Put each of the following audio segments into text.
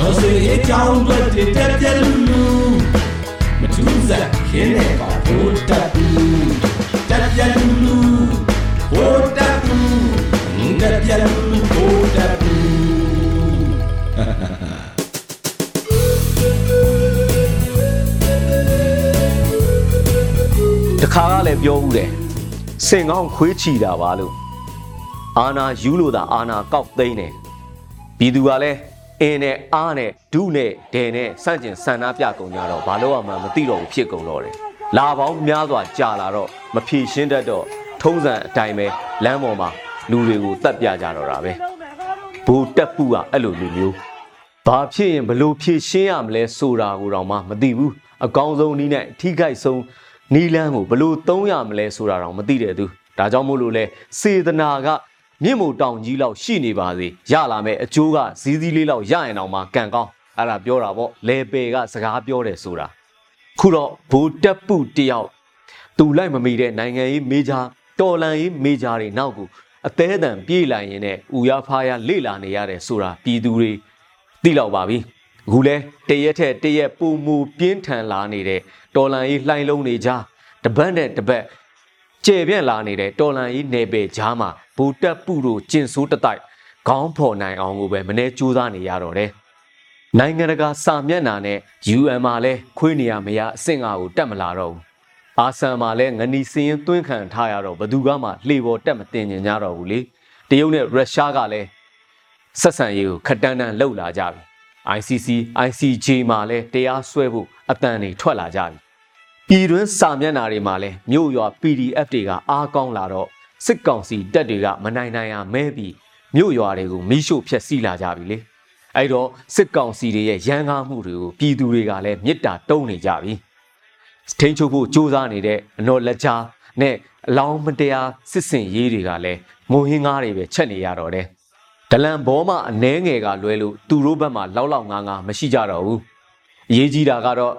တော်စေအကြောင်းတွေတက်ပြက်လူလူမထူးစားခင်းနေပါဘိုးတက်ဘူးတက်ပြက်လူလူဘိုးတက်ဘူးတက်ပြက်လူလူဘိုးတက်ဘူးတခါကလည်းပြောဦးတယ်စင်ကောင်းခွေးချီတာပါလို့အာနာယူလို့သာအာနာကောက်သိမ်းတယ်ပြည်သူကလည်း အင်းနဲ့အားနဲ့ဒုနဲ့ဒဲနဲ့စန့်ကျင်ဆန္ဒပြကုန်ကြတော့ဘာလို့မှမသိတော့ဘူးဖြစ်ကုန်တော့တယ်လာပေါင်းများစွာကြာလာတော့မဖြေရှင်းတတ်တော့ထုံးစံအတိုင်းပဲလမ်းပေါ်မှာလူတွေကိုတတ်ပြကြတော့တာပဲဘူတက်ပူကအဲ့လိုလူမျိုးဘာဖြစ်ရင်ဘလို့ဖြေရှင်းရမလဲဆိုတာကိုတော့မှမသိဘူးအကောင်းဆုံးနည်းနဲ့အထိခိုက်ဆုံးနီလန်းကိုဘလို့သုံးရမလဲဆိုတာတော့မသိတဲ့သူဒါကြောင့်မို့လို့လဲစေတနာက မြင့်မို့တောင်ကြီးလောက်ရှိနေပါစေရလာမဲ့အကျိုးကဇီးဇီးလေးလောက်ရရင်တော့မှကံကောင်းအဲ့ဒါပြောတာပေါ့လေပယ်ကစကားပြောတယ်ဆိုတာခုတော့ဘူတက်ပုတယောက်သူလိုက်မမီတဲ့နိုင်ငံရေးမေဂျာတော်လန်ရေးမေဂျာတွေနောက်ကိုအသေးအတန်ပြေးလိုက်ရင်နဲ့ဥရဖားရလေ့လာနေရတယ်ဆိုတာပြည်သူတွေသိလောက်ပါပြီအခုလဲတရက်ထက်တရက်ပုံမူပြင်းထန်လာနေတဲ့တော်လန်ရေးလှိုင်းလုံးနေကြတပတ်နဲ့တပတ် ကျေပြန့်လာနေတဲ့တော်လန်ရေးနယ်ပယ်ကြားမှာဘူတက်ပုတို့ကျင်ဆိုးတတိုက်ခေါင်းဖော်နိုင်အောင်ကိုပဲမနေ့ကြိုးစားနေရတော့တယ်နိုင်ငံတကာစာမျက်နှာနဲ့ UN မှာလဲခွေးနေရမရအဆင့်အကိုတက်မလာတော့ဘူးအာဆန်မှာလဲငနီစင်းရင်သွင်းခံထားရတော့ဘသူကမှလှေပေါ်တက်မတင်ညင်ကြတော့ဘူးလေတရုတ်နဲ့ရုရှားကလည်းဆက်ဆံရေးကိုခက်တန်းတန်းလှုပ်လာကြပြီ ICC ICJ မှာလဲတရားစွဲဖို့အတန်တွေထွက်လာကြပြီ ပြည်တွင်းစာမျက်နှာတွေမှာလဲမြို့ရွာ PDF တွေကအားကောင်းလာတော့စစ်ကောင်စီတပ်တွေကမနိုင်နိုင်ရမဲပြီးမြို့ရွာတွေကိုမိရှို့ဖျက်ဆီးလာကြပြီလေအဲ့တော့စစ်ကောင်စီတွေရဲ့ရန်ကားမှုတွေကိုပြည်သူတွေကလည်းမေတ္တာတုံးနေကြပြီထိန်းချုပ်ဖို့ကြိုးစားနေတဲ့အနော်လက်ချာနဲ့အလောင်းမတရားစစ်စင်ရေးတွေကလည်းမုံဟင်းကားတွေပဲချက်နေရတော့တယ်ဒလန်ဘောမအနှဲငယ်ကလွဲလို့သူတို့ဘက်မှာလောက်လောက်ငါးငါမရှိကြတော့ဘူးအရေးကြီးတာကတော့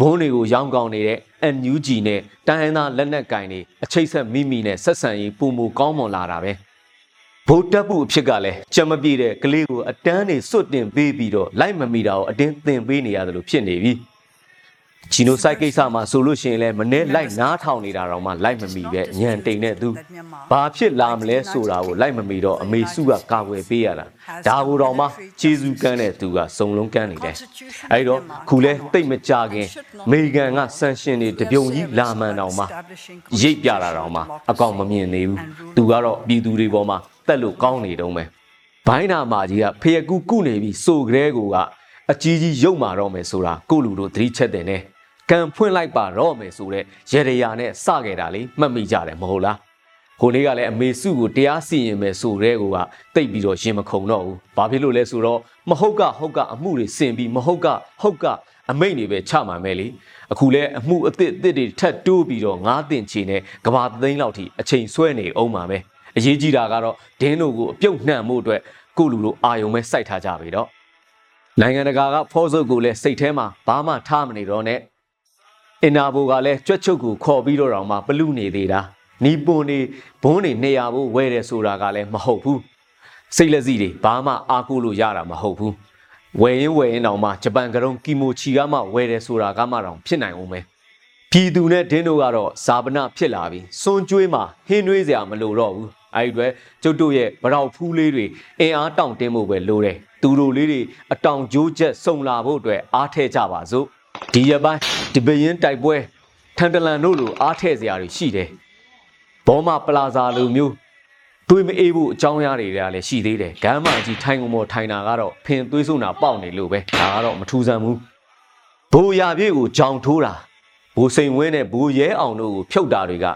ဘုန်းတွေကိုရောင်းကောင်းနေတဲ့ NUG နဲ့တိုင်းရင်းသားလက်နက်ကင်တွေအချိတ်ဆက်မိမိနဲ့ဆက်ဆံရေးပုံမူကောင်းမွန်လာတာပဲဗိုလ်တပ်ဖို့အဖြစ်ကလည်းကြံမပြေတဲ့ကလေးကိုအတန်းနေစွတ်တင်ပေးပြီးတော့လိုက်မမီတာကိုအတင်းသင်ပေးနေရတယ်လို့ဖြစ်နေပြီ ဂျီနိုဆိုက်ကိစ္စမှာဆိုလို့ရှိရင်လည်းမနေ့လိုက်နားထောင်နေတာတော့မှလိုက်မမီပဲညံတိန်တဲ့သူဘာဖြစ်လာမလဲဆိုတာကိုလိုက်မမီတော့အမေစုကကာကွယ်ပေးရတာဒါကိုတော့မှခြေစူးကန်းတဲ့သူကစုံလုံးကန်းနေတယ်အဲဒီတော့ခုလဲတိတ်မကြခင်အမေရိကန်ကဆန်ရှင်တွေတပြုံကြီးလာမှန်တော့မှရိတ်ပြတာတော့မှအကောင်မမြင်သေးဘူးသူကတော့ပြည်သူတွေပေါ်မှာတက်လို့ကောင်းနေတုံးပဲဘိုင်းနာမာကြီးကဖယကူကုနေပြီးစိုးကလေးကိုကအကြီးကြီးရုပ်မာတော့မယ်ဆိုတာကိုလူတို့သတိချက်တင်တယ် ကံဖွင့်လိုက်ပါတော့မယ်ဆိုတဲ့ရေရရာနဲ့စခဲ့တာလေမှတ်မိကြတယ်မဟုတ်လားကိုလေးကလည်းအမေစုကိုတရားစီရင်မယ်ဆိုတဲ့ကိုကတိတ်ပြီးတော့ရင်မခုံတော့ဘူးဘာဖြစ်လို့လဲဆိုတော့မဟုတ်ကဟုတ်ကအမှုတွေစင်ပြီးမဟုတ်ကဟုတ်ကအမိတ်တွေပဲချမှန်မယ်လေအခုလဲအမှုအစ်စ်အစ်တွေထပ်တိုးပြီးတော့ငားတင်ချီနဲ့ကဘာသိန်းလောက်ထိအချိန်ဆွဲနေအောင်ပါပဲအရေးကြီးတာကတော့ဒင်းတို့ကိုအပြုတ်နှံ့မှုအတွက်ကိုလူလိုအာယုံပဲစိုက်ထားကြပြီတော့နိုင်ငံတကာကဖောစုပ်ကိုလည်းစိတ်ထဲမှာဘာမှထားမနေတော့နဲ့ အင်နာဘိုကလည်းကြွက်ချုပ်ကိုခေါ်ပြီးတော့တောင်မှပလူနေသေးတာနီပွန်နေဘုန်းနေနေရဖို့ဝဲတယ်ဆိုတာကလည်းမဟုတ်ဘူးစိတ်လက်စီတွေဘာမှအားကိုးလို့ရတာမဟုတ်ဘူးဝယ်ရင်ဝယ်ရင်တောင်မှဂျပန်ကရုံကီမိုချီကမှဝယ်တယ်ဆိုတာကမှတောင်ဖြစ်နိုင်အောင်ပဲပြည်သူနဲ့ဒင်းတို့ကတော့ဇာပနာဖြစ်လာပြီစွန်ကျွေးမှာဟင်းနှွေးစရာမလိုတော့ဘူးအဲ့ဒီအတွက်ကျုပ်တို့ရဲ့ဗရောက်ဖူးလေးတွေအင်အားတောင့်တင်းဖို့ပဲလိုတယ်သူတို့လေးတွေအတောင်ကျိုးချက်စုံလာဖို့အတွက်အားထည့်ကြပါစို့ ဒီရပိုင်းဒီဘရင်တိုက်ပွဲထန်တလန်တို့လိုအားထည့်စရာတွေရှိတယ်ဘောမပလာဇာလိုမျိုးတွေးမအေးဖို့အကြောင်းအရာတွေကလည်းရှိသေးတယ်ဂမ်းမကြီးထိုင်ကုန်ပေါ်ထိုင်တာကတော့ဖင်သွေးဆုံးတာပေါက်နေလို့ပဲဒါကတော့မထူးဆန်းဘူးဘိုးရပြည့်ကိုကြောင်ထိုးတာဘိုးစိန်ဝင်းနဲ့ဘိုးရဲအောင်တို့ကိုဖြုတ်တာတွေက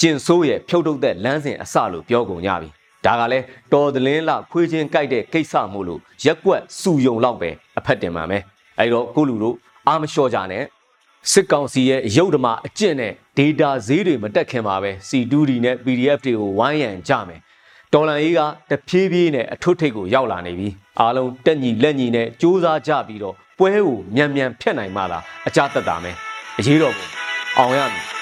ကျင်ဆိုးရဲ့ဖြုတ်ထုတ်တဲ့လမ်းစဉ်အစလို့ပြောကုန်ကြပြီဒါကလည်းတော်သလင်းလခွေးချင်းကြိုက်တဲ့ကိစ္စမို့လို့ရက်ကွက်စူယုံလောက်ပဲအဖက်တင်ပါမယ်အဲ့တော့ကိုလူတို့ အာမလျှော့ကြနဲ့စစ်ကောင်စီရဲ့ရုပ်ဓမ္မအကျင့်နဲ့ data ဈေးတွေမတက်ခင်ပါပဲ C2D နဲ့ PDF တွေကိုဝိုင်းရန်ကြမယ်တော်လန်အေးကတဖြည်းဖြည်းနဲ့အထွတ်ထိပ်ကိုရောက်လာနေပြီအားလုံးတက်ညီလက်ညီနဲ့စူးစမ်းကြပြီးတော့ပွဲကိုမြန်မြန်ဖျက်နိုင်မှလားအကြတတ်တာမယ်အရေးတော်ပုံအောင်ရမည်